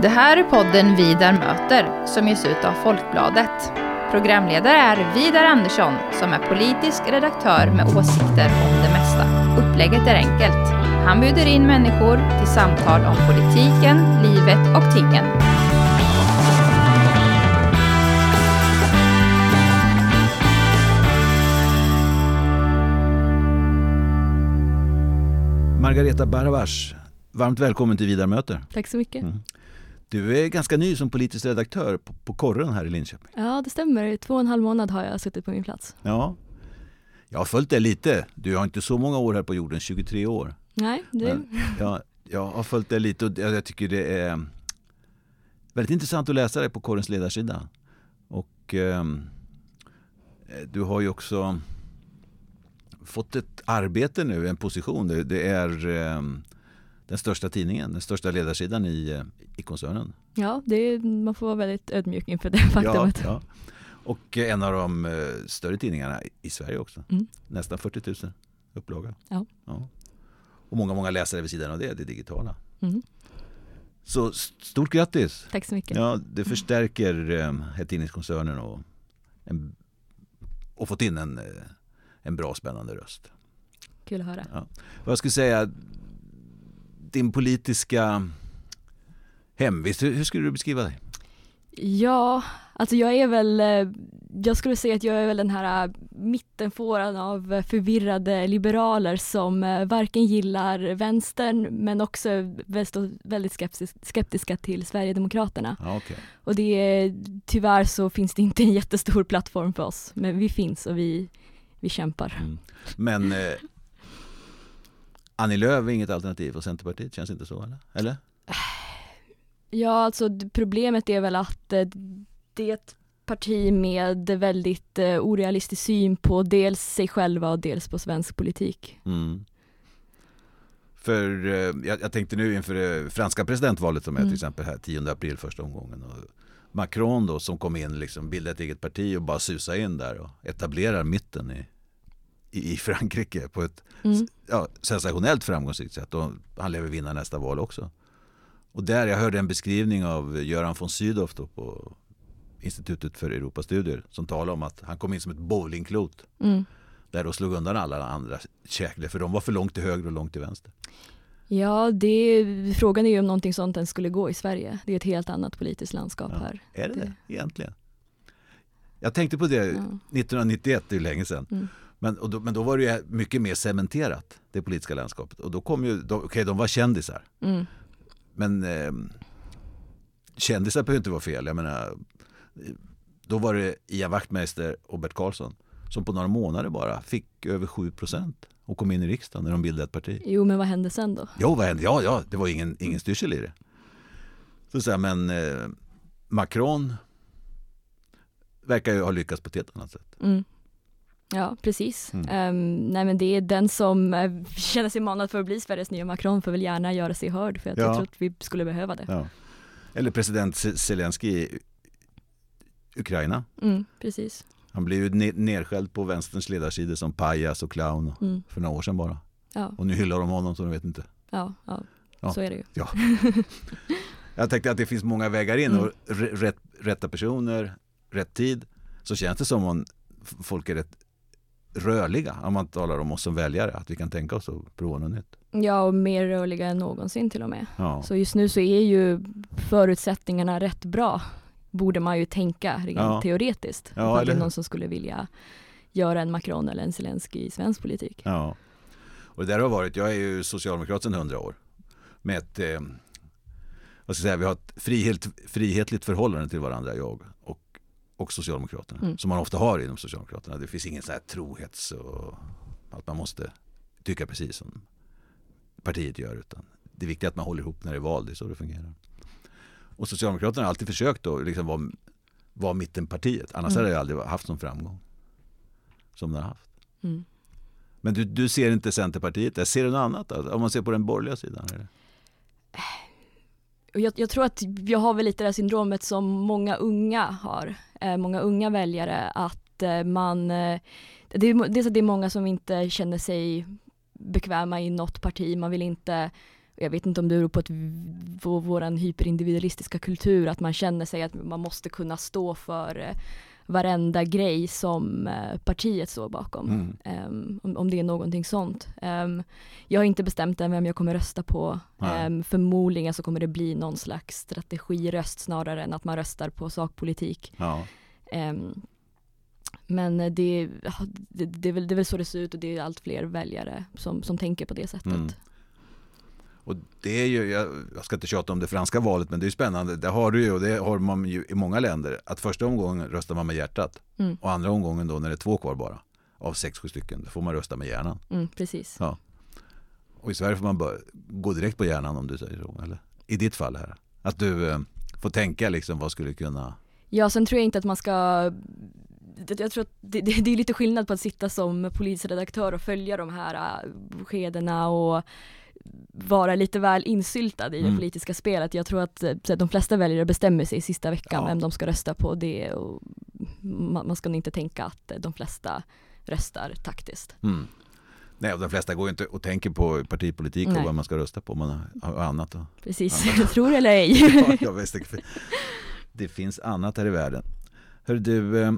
Det här är podden Vidar möter som ges ut av Folkbladet. Programledare är Vidar Andersson som är politisk redaktör med åsikter om det mesta. Upplägget är enkelt. Han bjuder in människor till samtal om politiken, livet och tingen. Margareta Baravas, varmt välkommen till Vidar möter. Tack så mycket. Mm. Du är ganska ny som politisk redaktör på, på Korren här i Linköping. Ja, det stämmer. Två och en halv månad har jag suttit på min plats. Ja, jag har följt dig lite. Du har inte så många år här på jorden, 23 år. Nej, det... Men jag, jag har följt dig lite och jag tycker det är väldigt intressant att läsa dig på Korrens ledarsida. Och eh, du har ju också fått ett arbete nu, en position. Det, det är eh, den största tidningen, den största ledarsidan i, eh, i koncernen. Ja, det är, man får vara väldigt ödmjuk inför det faktumet. Ja, ja. Och en av de eh, större tidningarna i Sverige också. Mm. Nästan 40 000 upplaga. Ja. ja. Och många, många läsare vid sidan av det, det digitala. Mm. Så stort grattis! Tack så mycket. Ja, det förstärker eh, tidningskoncernen och, en, och fått in en, eh, en bra spännande röst. Kul att höra. Ja. Vad jag skulle säga, din politiska hemvist, hur, hur skulle du beskriva dig? Ja, alltså jag är väl, eh, jag skulle säga att jag är väl den här eh, mittenfåran av förvirrade liberaler som eh, varken gillar vänstern men också är väldigt skeptis- skeptiska till Sverigedemokraterna. Okay. Och det är, tyvärr så finns det inte en jättestor plattform för oss, men vi finns och vi, vi kämpar. mm. Men Annie Lööf är inget alternativ för Centerpartiet, känns inte så eller? eller? Ja, alltså problemet är väl att eh, det är ett parti med väldigt eh, orealistisk syn på dels sig själva och dels på svensk politik. Mm. För eh, jag, jag tänkte nu inför det franska presidentvalet som är Mm. till exempel här 10 april första omgången. Och Macron då som kom in liksom bildade ett eget parti och bara susade in där och etablerar mitten i, i, Frankrike på ett Mm. ja, sensationellt framgångsrikt sätt och han lever vinna nästa val också. Och där jag hörde en beskrivning av Göran von Sydow på Institutet för Europastudier som talade om att han kom in som ett bowlingklot Mm. där och slog undan alla andra käklar för de var för långt till höger och långt till vänster. Ja, det, frågan är ju om någonting sånt ens skulle gå i Sverige. Det är ett helt annat politiskt landskap Ja. här. Är det det, Det- egentligen? Jag tänkte på det Ja. 1991, det är ju länge sedan. Mm. Men, då, men då var det ju mycket mer cementerat, det politiska landskapet. Och då kom ju, okej de var kändisar. Mm. Men eh, kändisar behöver inte vara fel. Jag menar, då var det Ian Wachtmeister och Bert Karlsson som på några månader bara fick över 7 procent och kom in i riksdagen när de bildade ett parti. Jo, men vad hände sen då? Jo, vad hände? Ja, ja, det var ingen, ingen styrsel i det. Så, så här, men eh, Macron verkar ju ha lyckats på ett helt annat sätt. Mm. Ja, precis. Mm. Ehm, nej men det är den som eh, känner sig manad för att bli Sveriges nya Macron får väl gärna göra sig hörd för att Ja. jag tror att vi skulle behöva det. Ja. Eller president Zelensky i Ukraina. Mm, precis. Han blev ju ne- nedskälld på vänsterns ledarsida som pajas och clown Mm. för några år sedan bara. Ja, Och nu hyllar de honom så de vet inte. ja, ja, Ja. så är det ju. Jag tänkte att det finns många vägar in Mm. och r- rätt, rätta personer, rätt tid. Så känns det som om folk är rätt rörliga om man talar om oss som väljare. Att vi kan tänka oss att prova något nytt. Ja, och mer rörliga än någonsin till och med. Ja. Så just nu så är ju förutsättningarna rätt bra, borde man ju tänka rent Ja. teoretiskt. Ja, Ja, det eller är någon som skulle vilja göra en Macron eller en Zelensky i svensk politik. Ja. Och det där har varit, jag är ju socialdemokrat sedan hundra år. Med ett, eh, vad ska jag säga, vi har ett frihet, frihetligt förhållande till varandra, jag och, och Socialdemokraterna. Mm. Som man ofta har inom Socialdemokraterna. Det finns ingen sån här trohets och att man måste tycka precis som partiet gör. Utan det är viktigt att man håller ihop när det är val, det är så det fungerar. Och Socialdemokraterna har alltid försökt att liksom vara, vara mittenpartiet. Annars Mm. hade det aldrig haft sån framgång som det har haft. Mm. Men du, du ser inte Centerpartiet där. Ser du något annat? Om man ser på den borgerliga sidan? Eller? Och jag, jag tror att jag har väl lite det här syndromet som många unga har, eh, Eh, många unga väljare, att eh, man, eh, det, är- dels att det är många som inte känner sig bekväma i något parti, man vill inte Jag vet inte om det beror på, att på vår hyperindividualistiska kultur, att man känner sig att man måste kunna stå för eh, varenda grej som eh, partiet står bakom. Mm. Ehm, om, om det är någonting sånt. Ehm, jag har inte bestämt än vem jag kommer rösta på. Um, förmodligen så kommer det bli någon slags strategiröst snarare än att man röstar på sakpolitik. Ja. Men det, det, det, är väl, det är väl så det ser ut och det är allt fler väljare som, som tänker på det sättet. Mm. Och det är ju, jag, jag ska inte tjata om det franska valet, men det är ju spännande. Det har du ju och det har man ju i många länder. Att första omgången röstar man med hjärtat Mm. och andra omgången då när det är två kvar bara av sex, sju stycken, då får man rösta med hjärnan. Mm, precis. Ja. Och i Sverige får man bara gå direkt på hjärnan om du säger så. Eller? I ditt fall här. Att du eh, får tänka liksom vad skulle kunna... Ja, sen tror jag inte att man ska jag tror att det, det, det är lite skillnad på att sitta som polisredaktör och följa de här äh, skedena och vara lite väl insyltad i det Mm. politiska spelet. Jag tror att eh, att de flesta väljare bestämmer sig i sista veckan Ja. vem de ska rösta på. Det och man, man ska nog inte tänka att eh, de flesta röstar taktiskt. Mm. Nej, och de flesta går ju inte och tänker på partipolitik och Nej. vad man ska rösta på. Man har annat. Och... Precis, Ja. tror eller ej. Ja, jag visste inte. Det finns annat här i världen. Hör du, eh,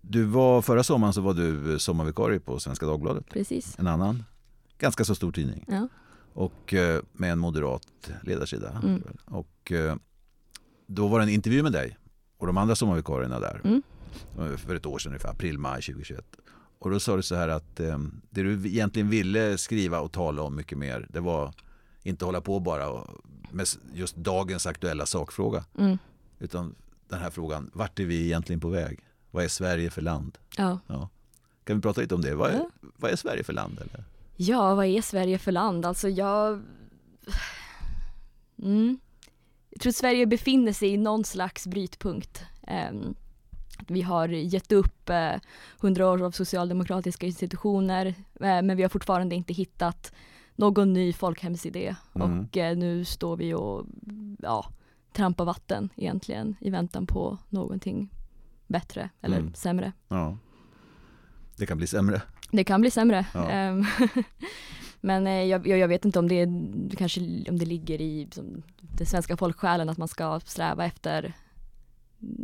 du var, förra sommaren så var du sommarvikarie på Svenska Dagbladet. Precis. En annan ganska så stor tidning. Ja. Och eh, med en moderat ledarsida. Mm. Och eh, då var det en intervju med dig och de andra sommarvikarierna där. Mm. Eh, För ett år sedan ungefär, april-maj 2021. Och då sa du så här att eh, det du egentligen ville skriva och tala om mycket mer, det var inte hålla på bara och, med just dagens aktuella sakfråga. Mm. Utan den här frågan, vart är vi egentligen på väg? Vad är Sverige för land? Ja. Ja. Kan vi prata lite om det? Vad är, Ja. vad är Sverige för land? Eller? Ja, vad är Sverige för land? Alltså jag... Mm. Jag tror att Sverige befinner sig i någon slags brytpunkt. Ehm, vi har gett upp eh, hundra år av socialdemokratiska institutioner eh, men vi har fortfarande inte hittat någon ny folkhemsidé Mm. och eh, nu står vi och ja, trampar vatten egentligen i väntan på någonting bättre eller Mm. sämre. Ja. Det kan bli sämre. Det kan bli sämre. Ja. Ehm, Men eh, jag, jag vet inte om det, kanske om det ligger i som, den svenska folksjälen att man ska sträva efter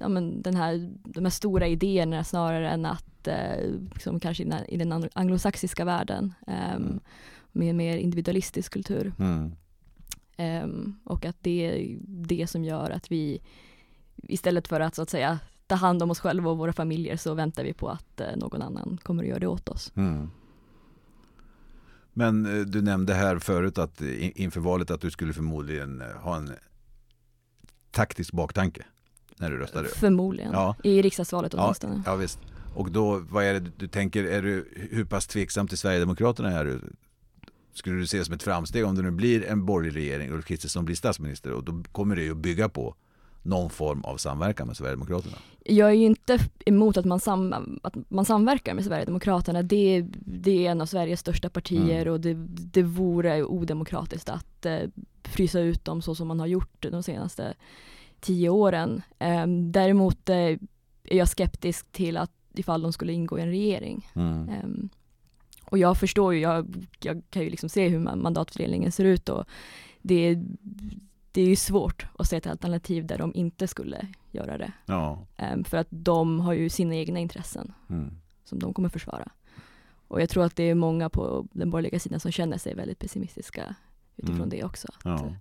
ja, men den här, de här stora idéerna snarare än att eh, liksom kanske i den, anglosaxiska världen ehm, Mm. med mer individualistisk kultur. Mm. Ehm, och att det är det som gör att vi istället för att så att säga ta hand om oss själva och våra familjer så väntar vi på att eh, någon annan kommer att göra det åt oss. Mm. Men eh, du nämnde här förut att eh, in- inför valet att du skulle förmodligen ha en taktisk baktanke när du röstade. Förmodligen. Ja. I riksdagsvalet Ja, åtminstone. ja visst. Och då, vad är det du tänker, är du, hur pass tveksam till Sverigedemokraterna är du? Skulle du se som ett framsteg om det nu blir en borgerlig regering och Ulf Kristersson blir statsminister och då kommer det ju att bygga på någon form av samverkan med Sverigedemokraterna. Jag är ju inte emot att man, sam, att man samverkar med Sverigedemokraterna. Det, det är en av Sveriges största partier Mm. och det, det vore odemokratiskt att eh, frysa ut dem så som man har gjort de senaste tio åren. Eh, däremot eh, är jag skeptisk till att ifall de skulle ingå i en regering. Mm. Ehm, och jag förstår ju, jag, jag kan ju liksom se hur man, mandatfördelningen ser ut och det, det är ju svårt att se ett alternativ där de inte skulle göra det. Ja. Ehm, för att de har ju sina egna intressen Mm. som de kommer försvara. Och jag tror att det är många på den borgerliga sidan som känner sig väldigt pessimistiska utifrån Mm. det också. Ja.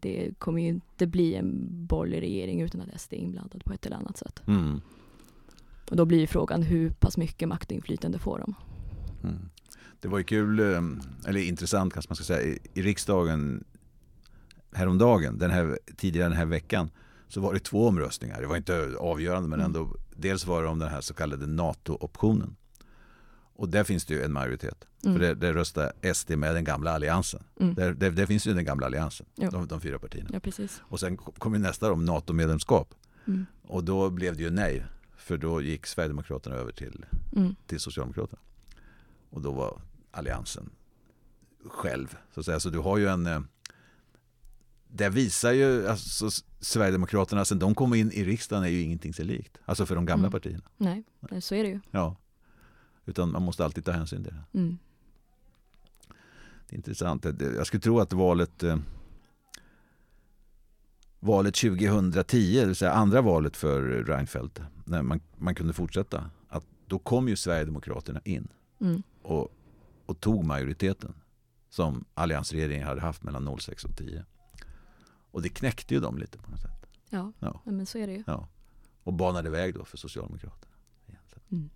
Det kommer ju inte bli en borgerlig regering utan att SD är inblandad på ett eller annat sätt. Mm. Och då blir ju frågan hur pass mycket makt och inflytande får de? Mm. Det var ju kul, eh, eller intressant kanske man ska säga, i riksdagen häromdagen, den här, tidigare den här veckan, så var det två omröstningar. Det var inte avgörande men Mm. ändå, dels var det om den här så kallade NATO-optionen. Och där finns det ju en majoritet. Mm. För det, det röstar SD med den gamla alliansen. Mm. Där, där, där finns ju den gamla alliansen, de, de fyra partierna. Ja. Och sen kom ju nästa om NATO-medlemskap. Mm. Och då blev det ju nej. För då gick Sverigedemokraterna över till Mm. till Socialdemokraterna. Och då var alliansen själv. Så, att säga. så du har ju en... Det visar ju, alltså, Sverigedemokraterna sen de kom in i riksdagen är ju ingenting sig likt. Alltså för de gamla Mm. partierna. Nej, så är det ju. Ja. Utan man måste alltid ta hänsyn till det. Mm. Det är intressant. Jag skulle tro att valet, eh, valet 2010, det vill säga andra valet för Reinfeldt, när man, man kunde fortsätta, att då kom ju Sverigedemokraterna in Mm. och, och tog majoriteten som alliansregeringen hade haft mellan 06 och 10. Och det knäckte ju dem lite på något sätt. Ja, Ja. men så är det ju. Ja. Och banade väg då för Socialdemokraterna. Mm.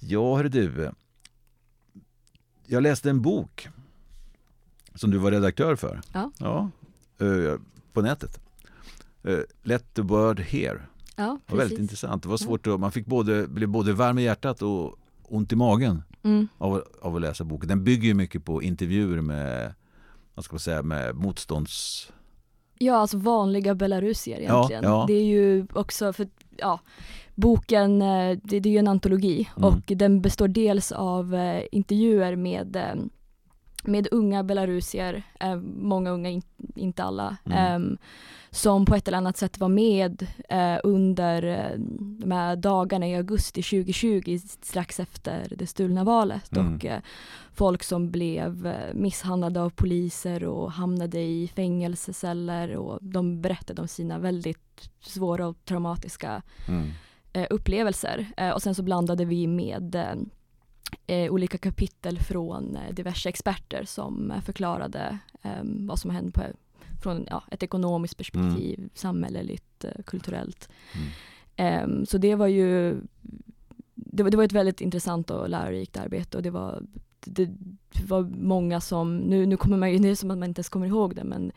Ja, hör du. Jag läste en bok som du var redaktör för. Ja. Ja, eh, på nätet. Eh, Let the word here. Ja, Det var väldigt intressant. Det var svårt att, man fick både, blev både varm i hjärtat och ont i magen Mm. av, av att läsa boken. Den bygger ju mycket på intervjuer med, vad ska man säga, med motstånds... Ja, alltså vanliga belarusier Ja, egentligen. ja. Det är ju också för, ja, boken, eh, det, det är ju en antologi Mm. och den består dels av eh, intervjuer med, eh, med unga belarusier, eh, många unga, in, inte alla, Mm. ehm, som på ett eller annat sätt var med eh, under eh, de här dagarna i augusti 2020 strax efter det stulna valet Mm. och eh, folk som blev eh, misshandlade av poliser och hamnade i fängelseceller och de berättade om sina väldigt svåra och traumatiska Mm. eh, upplevelser. Eh, och sen så blandade vi med eh, olika kapitel från eh, diverse experter som eh, förklarade eh, vad som hände på, från ja, ett ekonomiskt perspektiv, samhälleligt, eh, kulturellt. Mm. Ehm, så det var ju det var, det var ett väldigt intressant och lärorikt arbete och det var, det, det var många som, nu, nu kommer man ju, det är som att man inte ens kommer ihåg det men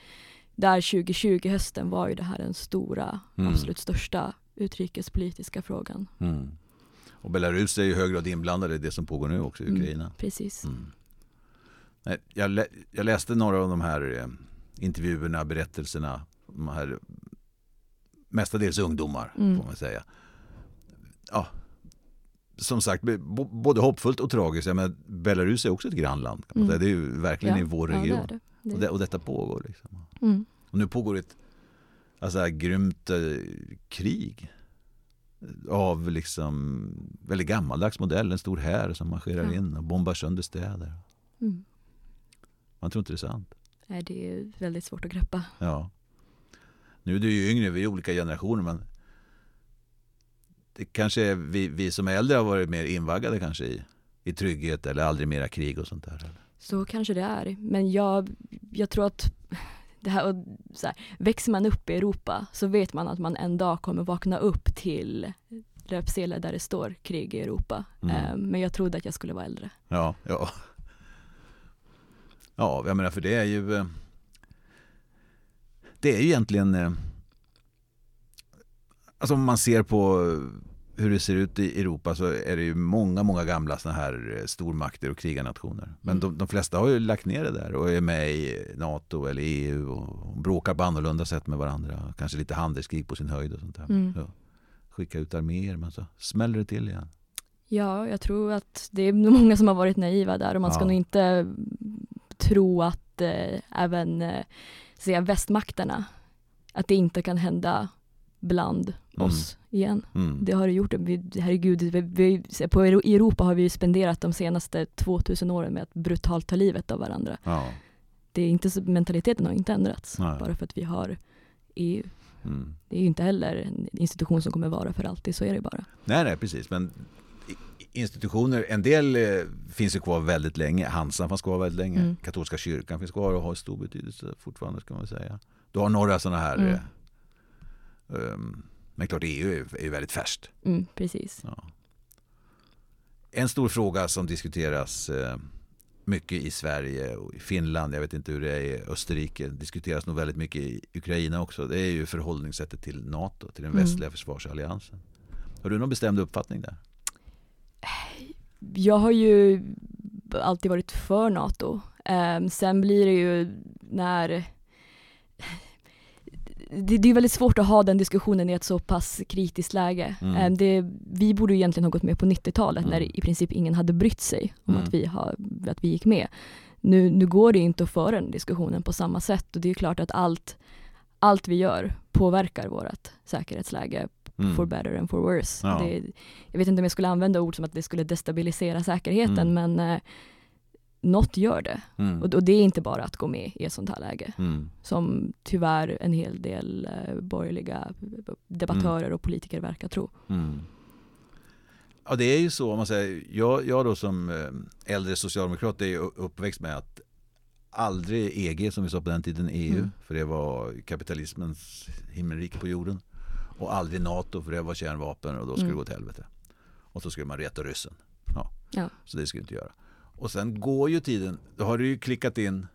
där 2020 hösten var ju det här den stora, Mm. absolut största utrikespolitiska frågan. Mm. Och Belarus är i hög grad inblandade i det som pågår nu också i Mm. Ukraina. Precis. Mm. Nej, jag, lä jag läste några av de här eh, intervjuerna, berättelserna. De här, mestadels ungdomar Mm. får man säga. Ja, som sagt, både hoppfullt och tragiskt. Jag menar, Belarus är också ett grannland. Mm. Det är ju verkligen i vår ja, region. det är det. Det- Och, det, och detta pågår. Liksom. Mm. Och nu pågår ett alltså, grymt eh, krig av liksom väldigt gammaldags modell. En stor här som marscherar Ja. in och bombar sönder städer. Mm. Man tror inte det är sant. Nej, det är väldigt svårt att greppa. Ja. Nu är du ju yngre, vi är olika generationer men det kanske är vi, vi som är äldre har varit mer invaggade kanske i, i trygghet eller aldrig mera krig och sånt där. eller? Så kanske det är. Men jag, jag tror att det här, och så här, växer man upp i Europa så vet man att man en dag kommer vakna upp till löpsedlar där det står krig i Europa. Mm. Eh, Men jag trodde att jag skulle vara äldre. Ja, ja. Ja, jag menar för det är ju eh, Det är ju egentligen eh, Alltså om man ser på hur det ser ut i Europa så är det ju många, många gamla såna här eh, stormakter och krigarnationer. Men Mm. de, de flesta har ju lagt ner det där och är med i NATO eller EU och bråkar på annorlunda sätt med varandra. Kanske lite handelskrig på sin höjd och sånt där. Mm. Ja. Skicka ut arméer men så smäller det till igen. Ja, jag tror att det är många som har varit naiva där och man ska Ja. nog inte tro att eh, även eh, säga västmakterna, att det inte kan hända bland Mm. oss igen. Mm. Det har det gjort. Vi, herregud, vi, vi, på, Europa har vi spenderat de senaste 2000 åren med att brutalt ta livet av varandra. Ja. Det är inte så, mentaliteten har inte ändrats Nej. bara för att vi har EU. Mm. Det är ju inte heller en institution som kommer vara för alltid, så är det bara. Nej, nej, precis. Men institutioner, en del eh, finns ju kvar väldigt länge. Hansan fanns kvar väldigt länge. Mm. Katolska kyrkan finns kvar och har stor betydelse fortfarande ska man säga. Du har några sådana här Mm. Eh, ehm, men klart EU är, ju väldigt färskt. Mm, precis. Ja. En stor fråga som diskuteras eh, mycket i Sverige och i Finland, jag vet inte hur det är i Österrike, diskuteras nog väldigt mycket i Ukraina också. Det är ju förhållningssättet till NATO, till den Mm. västliga försvarsalliansen. Har du någon bestämd uppfattning där? Jag har ju alltid varit för NATO. Ehm, sen blir det ju när det, det är väldigt svårt att ha den diskussionen i ett så pass kritiskt läge. Mm. Ehm, det, vi borde ju egentligen ha gått med på 90-talet när Mm. i princip ingen hade brytt sig om Mm. att, vi har, att vi gick med. Nu, nu går det inte att föra den diskussionen på samma sätt och det är klart att allt, allt vi gör påverkar vårt säkerhetsläge Mm. for better and for worse. Ja. Det, jag vet inte om jag skulle använda ord som att det skulle destabilisera säkerheten Mm. men eh, något gör det. Mm. Och, och det är inte bara att gå med i ett sånt här läge. Mm. Som tyvärr en hel del eh, borgerliga debattörer och politiker verkar tro. Mm. Ja det är ju så om man säger, jag, jag då som eh, äldre socialdemokrat är ju uppväxt med att aldrig EG som vi sa på den tiden EU Mm. för det var kapitalismens himmelrike på jorden och aldrig NATO för det var kärnvapen och då skulle Mm. det gå till helvete. Och så skulle man reta ryssen. Ja. Ja. Så det skulle vi inte göra. Och sen går ju tiden, då har det ju klickat in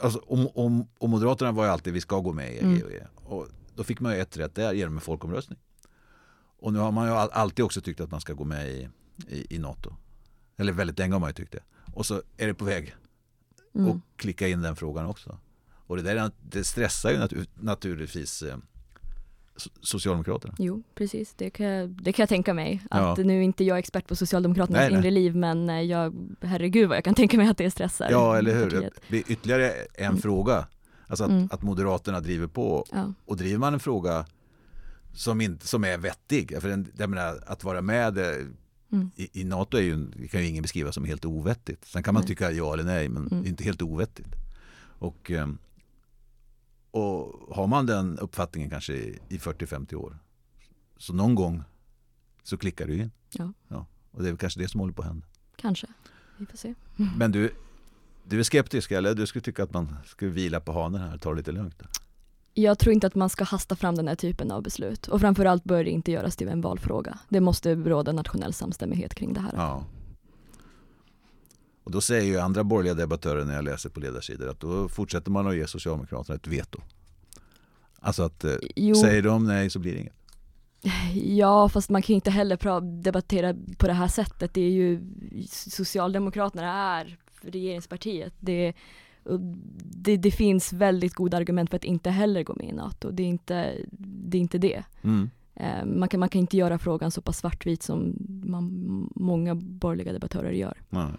Alltså, om, om, och Moderaterna var ju alltid vi ska gå med i EG. Mm. Och, då fick man ju ett rätt där genom en folkomröstning. Och nu har man ju all- alltid också tyckt att man ska gå med i, i, i NATO. Eller väldigt länge har man ju tyckt det. Och så är det på väg Mm. och klicka in den frågan också. Och det, där, det stressar ju natur, naturligtvis eh, Socialdemokraterna. Jo, precis. Det kan, jag, det kan jag tänka mig. Att Ja. nu är inte jag expert på Socialdemokraternas Nej, nej. inre liv, men eh, jag, herregud vad jag kan tänka mig att det stressar Ja, eller hur? partiet. Det är ytterligare en Mm. fråga. Alltså att, Mm. att Moderaterna driver på. Ja. Och driver man en fråga som, inte, som är vettig, för en, jag menar, att vara med eh, Mm. i, i NATO är ju, kan ju ingen beskriva som helt ovettigt. Sen kan man Nej. tycka ja eller nej, men Mm. inte helt ovettigt. Och, eh, och har man den uppfattningen kanske i, i 40-50 år, så någon gång så klickar ju in. Ja. Och det är väl kanske det som håller på att hända. Kanske. Vi får se. Men du, du är skeptisk eller? Du skulle tycka att man skulle vila på hanen här och ta det lite lugnt? Jag tror inte att man ska hasta fram den här typen av beslut och framförallt bör det inte göras till en valfråga. Det måste råda nationell samstämmighet kring det här. Ja. Och då säger ju andra borgerliga debattörer när jag läser på ledarsidor att då fortsätter man att ge Socialdemokraterna ett veto. Alltså att eh, Jo, säger de nej så blir det inget. ja fast man kan ju inte heller debattera på det här sättet. Det är ju, Socialdemokraterna är regeringspartiet. Det, det, det finns väldigt goda argument för att inte heller gå med i NATO. Det är inte det. Är inte det. Mm. Eh, Man kan, man kan inte göra frågan så pass svartvit som man, många borgerliga debattörer gör. Nej.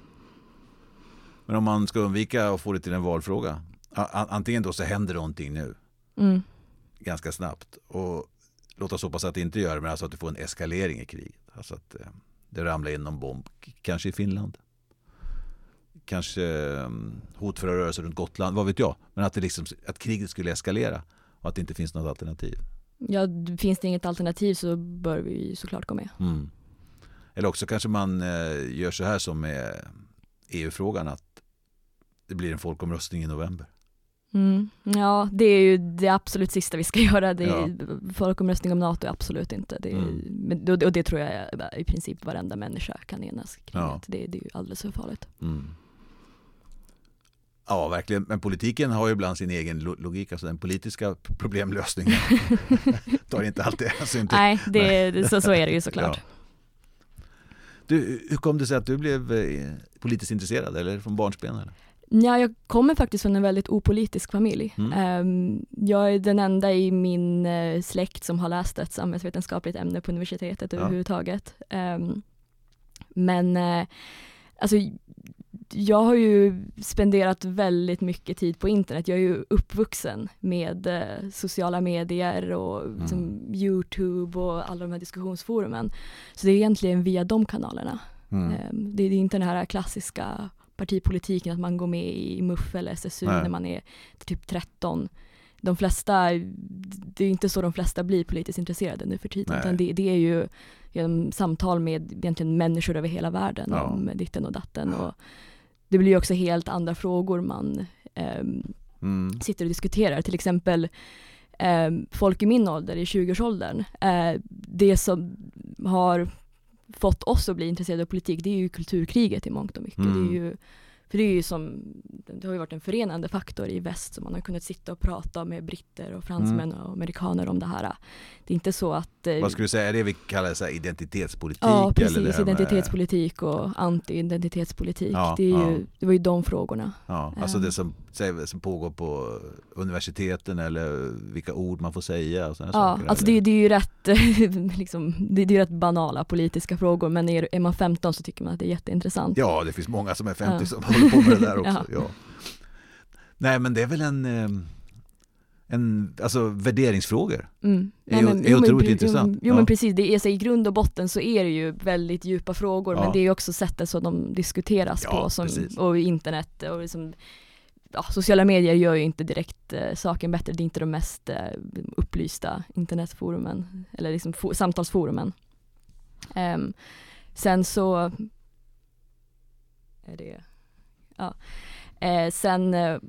Men om man ska undvika att få det till en valfråga. Antingen då så händer någonting nu Mm. ganska snabbt. Och låt oss hoppas att det inte gör det, men alltså att du får en eskalering i kriget. Alltså att eh, det ramlar in någon bomb, kanske i Finland. Kanske eh, hotfulla rörelser runt Gotland, vad vet jag. Men att, det liksom, att kriget skulle eskalera och att det inte finns något alternativ. Ja, finns det inget alternativ så bör vi såklart gå med. Mm. Eller också kanske man eh, gör så här som med EU-frågan att det blir en folkomröstning i november. Mm. Ja, det är ju det absolut sista vi ska göra. Det är, Ja. Folkomröstning om NATO, absolut inte. Det är, Mm. och, och det tror jag i princip varenda människa kan enas kring. Ja. Det, det är ju alldeles för farligt. Mm. Ja, verkligen. Men politiken har ju ibland sin egen lo- logik. Alltså den politiska problemlösningen tar inte alltid hänsyn till. Nej, det, det, så, så är det ju såklart. Ja. Du, hur kom det sig att du blev eh, politiskt intresserad? Eller från barnsben? Eller? Ja, jag kommer faktiskt från en väldigt opolitisk familj. Mm. Ehm, jag är den enda i min eh, släkt som har läst ett samhällsvetenskapligt ämne på universitetet Ja. överhuvudtaget. Ehm, men eh, alltså, jag har ju spenderat väldigt mycket tid på internet. Jag är ju uppvuxen med eh, sociala medier och Mm. liksom, Youtube och alla de här diskussionsforumen. Så det är egentligen via de kanalerna. Mm. Ehm, Det är inte den här klassiska partipolitiken att man går med i MUF eller SSU Nej. när man är typ 13. De flesta, det är inte så de flesta blir politiskt intresserade nu för tiden, Nej. utan det, det är ju genom samtal med egentligen människor över hela världen Ja. om ditten och datten. Och det blir ju också helt andra frågor man ehm, Mm. sitter och diskuterar. Till exempel eh, folk i min ålder, i 20-årsåldern, eh, det som har fått oss att bli intresserade av politik, det är ju kulturkriget i mångt och mycket. Mm. Det är ju för det är ju som, det har ju varit en förenande faktor i väst, så man har kunnat sitta och prata med britter och fransmän och amerikaner om det här. Det är inte så att... eh, Vad skulle du säga, är det vi kallar så identitetspolitik? Ja, eller precis. det här med- Identitetspolitik och anti-identitetspolitik. Ja, det, är ja. ju, det var ju de frågorna. Ja, alltså det som, säg- som pågår på universiteten eller vilka ord man får säga och sådana Ja, saker. alltså det, det är ju rätt, liksom, det, det är rätt banala politiska frågor men är, är man 15 så tycker man att det är jätteintressant. Ja, det finns många som är 50 Ja. som håller på med det där också. Ja. Nej, men det är väl en, eh, en, alltså värderingsfrågor. Mm. Är är otroligt pre- intressant. Jo, jo Ja. men precis, det är så i grund och botten så är det ju väldigt djupa frågor Ja. men det är ju också sättet som de diskuteras Ja, på som, precis. och internet och liksom, ja, sociala medier gör ju inte direkt eh, saken bättre, det är inte de mest eh, upplysta internetforumen eller liksom fo- samtalsforumen. Ehm, sen så är det, ja. Eh, sen eh,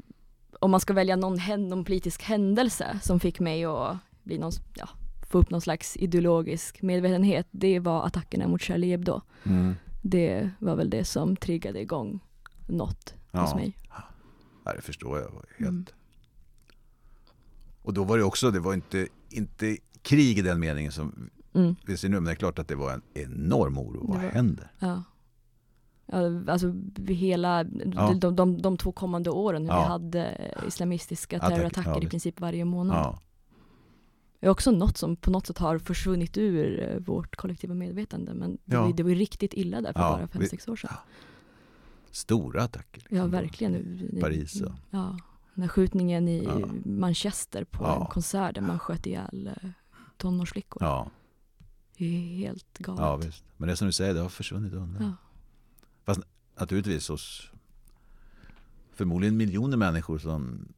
om man ska välja någon, hän- någon politisk händelse som fick mig att bli någon, ja, få upp någon slags ideologisk medvetenhet, det var attackerna mot Charlie Hebdo. Mm. Det var väl det som triggade igång något hos Ja. mig. Ja, det förstår jag helt. Mm. Och då var det också, det var inte, inte krig i den meningen som Mm, vi ser nu, men det är klart att det var en enorm oro. Vad var- händer? ja. Ja, alltså hela, Ja. de, de, de två kommande åren hur Ja. vi hade islamistiska Attacker, terrorattacker ja, i princip varje månad. Det är också något som på något sätt har försvunnit ur eh, vårt kollektiva medvetande men det, var, det var riktigt illa där för bara fem vi- sex år sedan. Stora attacker. liksom. Ja, verkligen. Paris och- Ja, den här skjutningen i Ja. Manchester på Ja. en konsert där man sköt ihjäl eh, tonårsflickor. Ja, Det är helt galet. ja, visst. Men det som du säger, det har försvunnit undan. Ja. Fast naturligtvis hos förmodligen miljoner människor som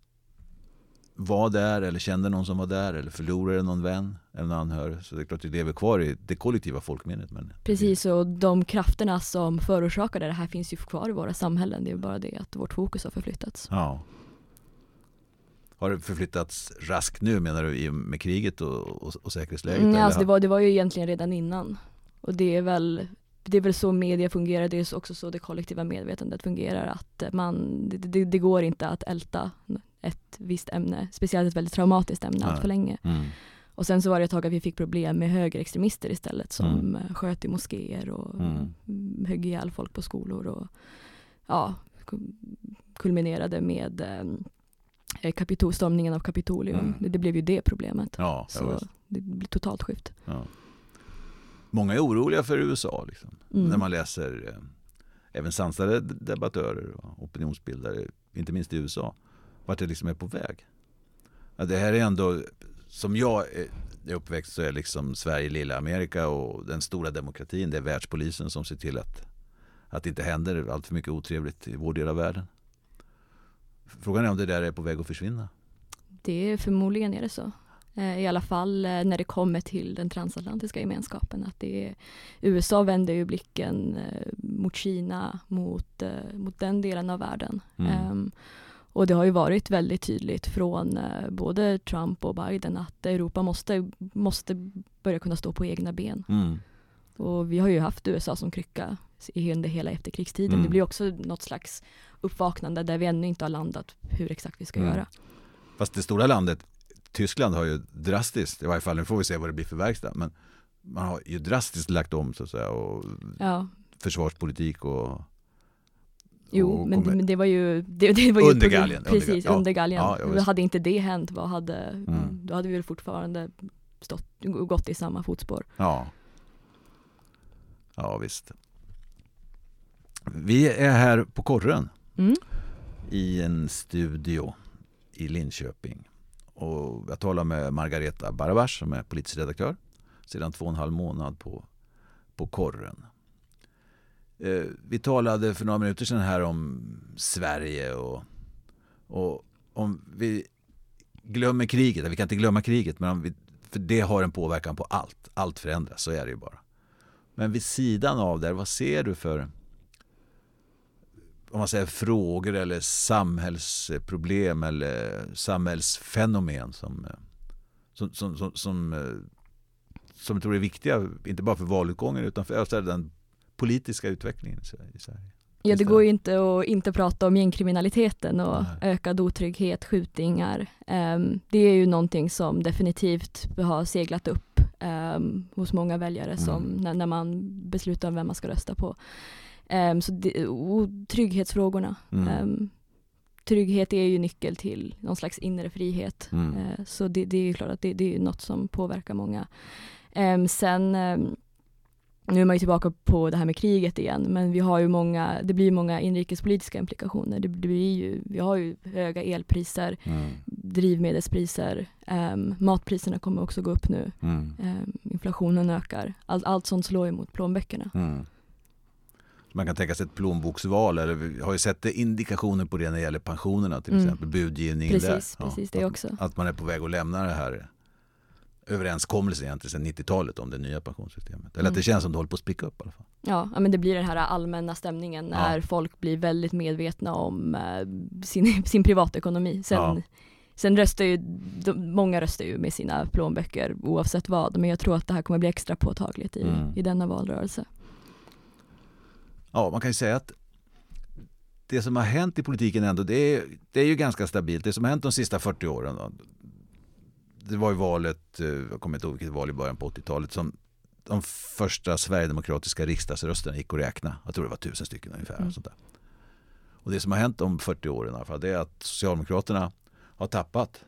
var där eller kände någon som var där eller förlorade någon vän eller någon anhörig. Så det är klart att det lever kvar i det kollektiva folkminnet. Men Precis, och de krafterna som förorsakade det här finns ju kvar i våra samhällen. Det är bara det att vårt fokus har förflyttats. Ja. Har det förflyttats raskt nu menar du med kriget och, och, och säkerhetsläget? Mm, eller? alltså det, var, det var ju egentligen redan innan. Och det är väl det är väl så media fungerar, det är också så det kollektiva medvetandet fungerar. Att man, det, det, det går inte att älta ett visst ämne, speciellt ett väldigt traumatiskt ämne, allt Nej. för länge. Mm. Och sen så var det ett tag att vi fick problem med högerextremister istället som Mm. eh, sköt i moskéer och Mm. högg ihjäl folk på skolor och ja, ku- kulminerade med eh, kapitol, stormningen av Kapitolium. Mm. Det, det blev ju det problemet. Ja, ja, så det blir totalt skift. ja. Många är oroliga för USA liksom. Mm. När man läser eh, även sansade debattörer och opinionsbildare, inte minst i USA, vart det liksom är på väg. Ja, det här är ändå, som jag är uppväxt så är liksom Sverige lilla Amerika och den stora demokratin, det är världspolisen som ser till att, att det inte händer allt för mycket otrevligt i vår del av världen. Frågan är om det där är på väg att försvinna. Det är förmodligen är det så. Eh, I alla fall eh, när det kommer till den transatlantiska gemenskapen. Att det är, USA vänder ju blicken eh, mot Kina, mot, mot den delen av världen. Mm. Ehm, och det har ju varit väldigt tydligt från eh, både Trump och Biden att Europa måste, måste börja kunna stå på egna ben. Mm. Och vi har ju haft USA som krycka under hela efterkrigstiden. Mm. Det blir också något slags uppvaknande där vi ännu inte har landat hur exakt vi ska Mm. göra. Fast det stora landet, Tyskland har ju drastiskt, i varje fall nu får vi se vad det blir för verkstad, men man har ju drastiskt lagt om så att säga och Ja, försvarspolitik och Jo, men, men det var ju, det, det var ju Under galgen, Precis, under galgen. Ja, ja, hade inte det hänt, vad hade, Mm. då hade vi väl fortfarande stått, gått i samma fotspår. ja. Ja visst. Vi är här på Korren Mm. i en studio i Linköping. Och jag talar med Margareta Barabas som är politisk redaktör sedan två och en halv månad på, på Korren. Eh, vi talade för några minuter sedan här om Sverige och, och om vi glömmer kriget, vi kan inte glömma kriget, men om vi, för det har en påverkan på allt. Allt förändras, så är det ju bara. Men vid sidan av det, vad ser du för om man säger frågor eller samhällsproblem eller samhällsfenomen som, eh, som, som, som, som, eh, som jag tror är viktiga, inte bara för valutgången utan för den politiska utvecklingen i Sverige-. Ja, det går ju inte att inte prata om gängkriminaliteten och Nej. ökad otrygghet, skjutningar. Ehm, det är ju någonting som definitivt har seglat upp ehm, hos många väljare som, Mm. när, när man beslutar om vem man ska rösta på. Ehm, så det, och trygghetsfrågorna. Mm. Trygghet är ju nyckel till någon slags inre frihet. Mm. Eh, Så det, det är ju klart att det, det är något som påverkar många. Sen nu är man ju tillbaka på det här med kriget igen, men vi har ju många, det blir många inrikespolitiska implikationer. Det blir ju, vi har ju höga elpriser, Mm. drivmedelspriser, um, matpriserna kommer också gå upp nu, Mm. um, inflationen ökar. Allt, allt sånt slår ju mot plånböckerna. Mm. Man kan tänka sig ett plånboksval, eller vi har ju sett indikationer på det när det gäller pensionerna till Mm. exempel, budgivningen Precis, där. precis, det att, också. Att man är på väg att lämna det här överenskommelsen egentligen sedan 90-talet om det nya pensionssystemet. Eller att det Mm. känns som det håller på att spricka upp i alla fall. Ja, ja, men det blir den här allmänna stämningen när folk blir väldigt medvetna om eh, sin, sin privatekonomi. Sen, Ja. sen röstar ju, de, många röstar ju med sina plånböcker oavsett vad, men jag tror att det här kommer bli extra påtagligt i, Mm. i denna valrörelse. Ja, man kan ju säga att det som har hänt i politiken ändå, det är, det är ju ganska stabilt. Det som har hänt de sista 40 åren, då, det var ju valet, eh, jag kommer inte ihåg vilket val i början på 80-talet, som de första sverigedemokratiska riksdagsrösterna gick att räkna. Jag tror det var tusen stycken ungefär. Mm. Och, sånt där. och det som har hänt om 40 åren i alla fall, det är att Socialdemokraterna har tappat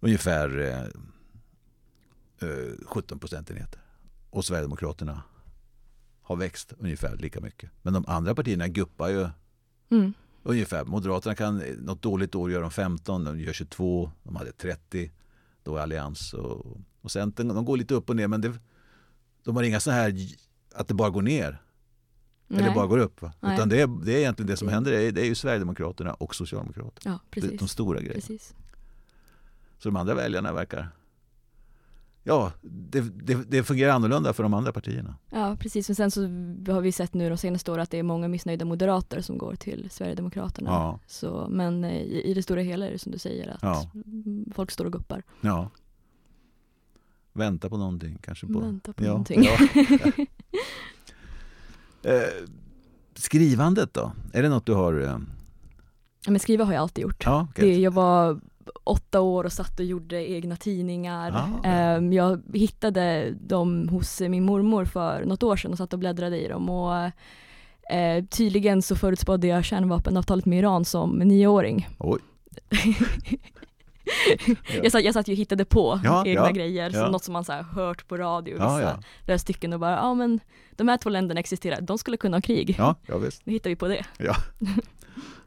ungefär eh, eh, 17 procentenheter. Och Sverigedemokraterna har växt ungefär lika mycket. Men de andra partierna guppar ju Mm. ungefär. Moderaterna kan något dåligt år göra de 15, de gör 22, de hade 30 då allians. Och, och Centern, de går lite upp och ner men det, de har inga så här att det bara går ner. Eller Nej. bara går upp. Va? Nej. Utan det är, det är egentligen det som händer, det är, det är ju Sverigedemokraterna och Socialdemokraterna. Ja, precis. de stora grejerna. precis. Så de andra väljarna verkar Ja, det, det, det fungerar annorlunda för de andra partierna. Ja, precis. Men sen så har vi sett nu de senaste åren att det är många missnöjda moderater som går till Sverigedemokraterna. Ja, Så, men eh, i, i det stora hela är det som du säger att Ja. mm, folk står och guppar. ja. Vänta på någonting kanske. På. Vänta på ja, någonting. Eh, skrivandet då? Är det något du har? Eh, Ja, men skriva har jag alltid gjort. ja, okej. Det, jag var åtta år och satt och gjorde egna tidningar. Ah, ja. Ehm, jag hittade dem hos min mormor för något år sedan och satt och bläddrade i dem. Och, eh, tydligen så förutspådde jag kärnvapenavtalet med Iran som nioåring. Oj. jag, satt, jag satt ju och hittade på Ja, egna ja, grejer, ja. något som man så hört på radio, Ja, vissa ja. flera stycken och bara, ja men de här två länderna existerar, de skulle kunna ha krig. Ja, ja visst. Nu hittar vi på det. Ja,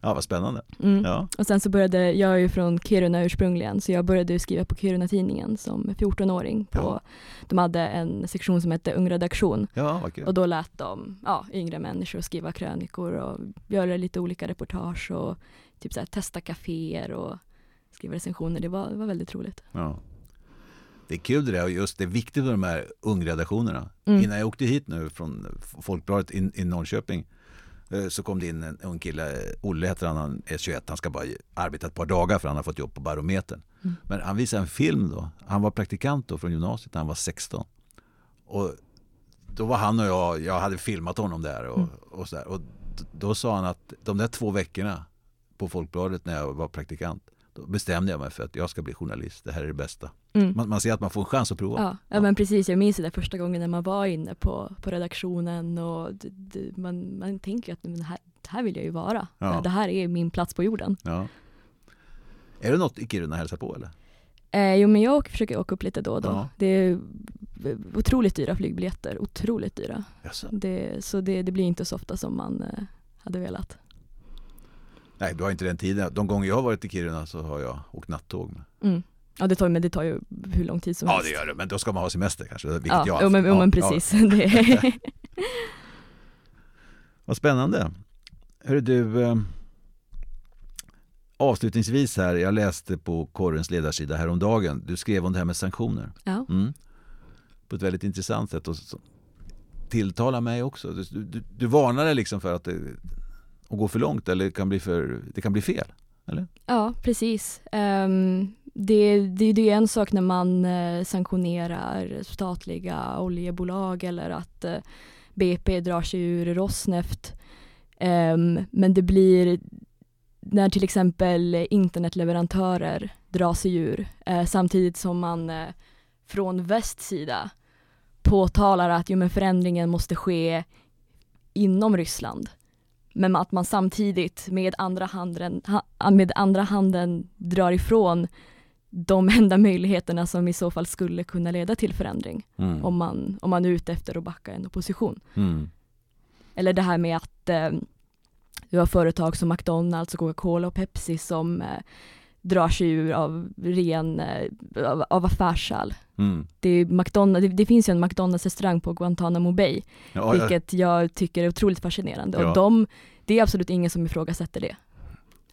vad spännande. Mm. Ja, Och sen så började, jag är ju från Kiruna ursprungligen, så jag började skriva på Kiruna-tidningen som 14-åring. På, Ja. De hade en sektion som hette Ung redaktion ja kul. och då lät de ja, yngre människor skriva krönikor och göra lite olika reportage och typ så här, testa kaféer och skriva recensioner. Det var, var väldigt roligt. Ja. Det är kul det där och just det är viktigt med de här ungredaktionerna. Mm. Innan jag åkte hit nu från Folkbladet i Norrköping så kom det in en ung kille, Olle heter han, han är 21, han ska bara arbeta ett par dagar för han har fått jobb på Barometern. Mm. Men han visade en film då, han var praktikant då från gymnasiet när han var 16. Och då var han och jag, jag hade filmat honom där och, Mm. och sådär. Och d- då sa han att de där två veckorna på Folkbladet när jag var praktikant då bestämde jag mig för att jag ska bli journalist, det här är det bästa. Mm. Man, man ser att man får en chans att prova. Ja, ja, men precis. Jag minns det där första gången när man var inne på, på redaktionen och d- d- man, man tänker att men det här, här vill jag ju vara. Ja. Det här är min plats på jorden. Ja. Är det något i Kiruna hälsa på eller? Eh, jo, men jag försöker åka upp lite då och då. Ja. Det är otroligt dyra flygbiljetter, otroligt dyra. Jaså? Det, så det, det blir inte så ofta som man eh, hade velat. Nej, du har inte den tiden. De gånger jag har varit i Kiruna så har jag åkt nattåg. Med. Mm. Ja, det tar, men det tar ju hur lång tid som Ja, helst. det gör det. Men då ska man ha semester kanske, vilket ja, jag har jo, men, Ja, men ja. precis. Det, Vad spännande. Hörru du, eh, avslutningsvis här, jag läste på korrens ledarsida häromdagen. Du skrev om det här med sanktioner. ja. Mm. På ett väldigt intressant sätt och som tilltalar mig också. Du, du, du varnade liksom för att det att gå för långt eller det kan bli, för, det kan bli fel. ja, precis. Ehm, det, det, det är en sak när man eh, sanktionerar statliga oljebolag eller att eh, BP drar sig ur Rosneft. Ehm, men det blir när till exempel internetleverantörer drar sig ur eh, samtidigt som man eh, från västs sida påtalar att jo, men förändringen måste ske inom Ryssland. Men att man samtidigt med andra handen, ha, med andra handen drar ifrån de enda möjligheterna som i så fall skulle kunna leda till förändring Mm. om, man, om man är ute efter att backa en opposition. Mm. Eller det här med att eh, du har företag som McDonalds, och Coca-Cola och Pepsi som eh, drar sig ur av ren, eh, av, av affärsskäl. Mm. Det, det, det finns ju en McDonalds-restaurang på Guantanamo Bay, Ja, ja, vilket jag tycker är otroligt fascinerande. Ja. Och de, det är absolut ingen som ifrågasätter det.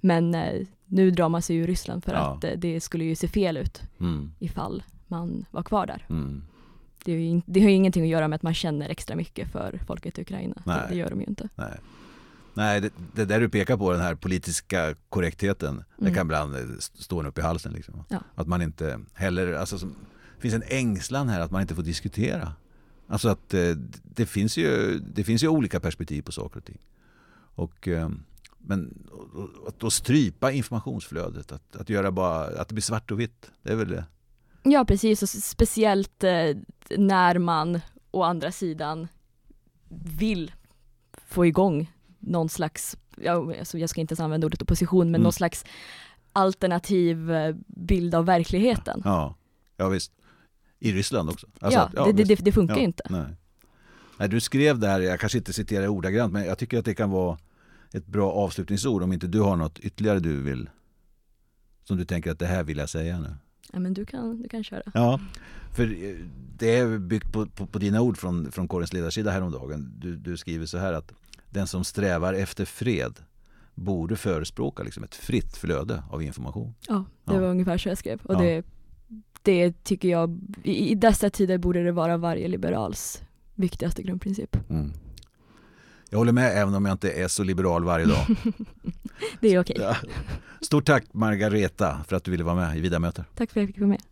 Men eh, nu drar man sig ur Ryssland för Ja. att eh, det skulle ju se fel ut mm. ifall man var kvar där. Mm. Det, är ju det har ju ingenting att göra med att man känner extra mycket för folket i Ukraina. Det, det gör de ju inte. Nej, Nej det, det där du pekar på, den här politiska korrektheten, det Mm. kan ibland eh, stå en upp i halsen. Liksom. Ja. Att man inte heller, alltså som, det finns en ängslan här att man inte får diskutera. Alltså att eh, det, finns ju, det finns ju olika perspektiv på saker och ting. Och, eh, men att då strypa informationsflödet, att, att göra bara, att det blir svart och vitt, det är väl det. Ja precis, och speciellt eh, när man å andra sidan vill få igång någon slags, ja, alltså jag ska inte ens använda ordet opposition, men Mm. någon slags alternativ eh, bild av verkligheten. Ja, ja visst. I Ryssland också. Alltså ja, att- det, det, det, funkar Ja, ju inte. Nej. nej, du skrev där, jag kanske inte citerar ordagrant, men jag tycker att det kan vara ett bra avslutningsord om inte du har något ytterligare du vill som du tänker att det här vill jag säga nu. Ja, men du kan, du kan köra. Ja, för eh, det är byggt på, på, på dina ord från, från Korrens ledarsida häromdagen. Du, du skriver så här att den som strävar efter fred borde förespråka liksom ett fritt flöde av information. Ja, det Ja. var ungefär så jag skrev. Och Ja. det, det tycker jag, i, i dessa tider borde det vara varje liberals viktigaste grundprincip. Mm. Jag håller med även om jag inte är så liberal varje dag. Det är okej. Ja. Stort tack Margareta för att du ville vara med i Vida möter. Tack för att jag fick vara med.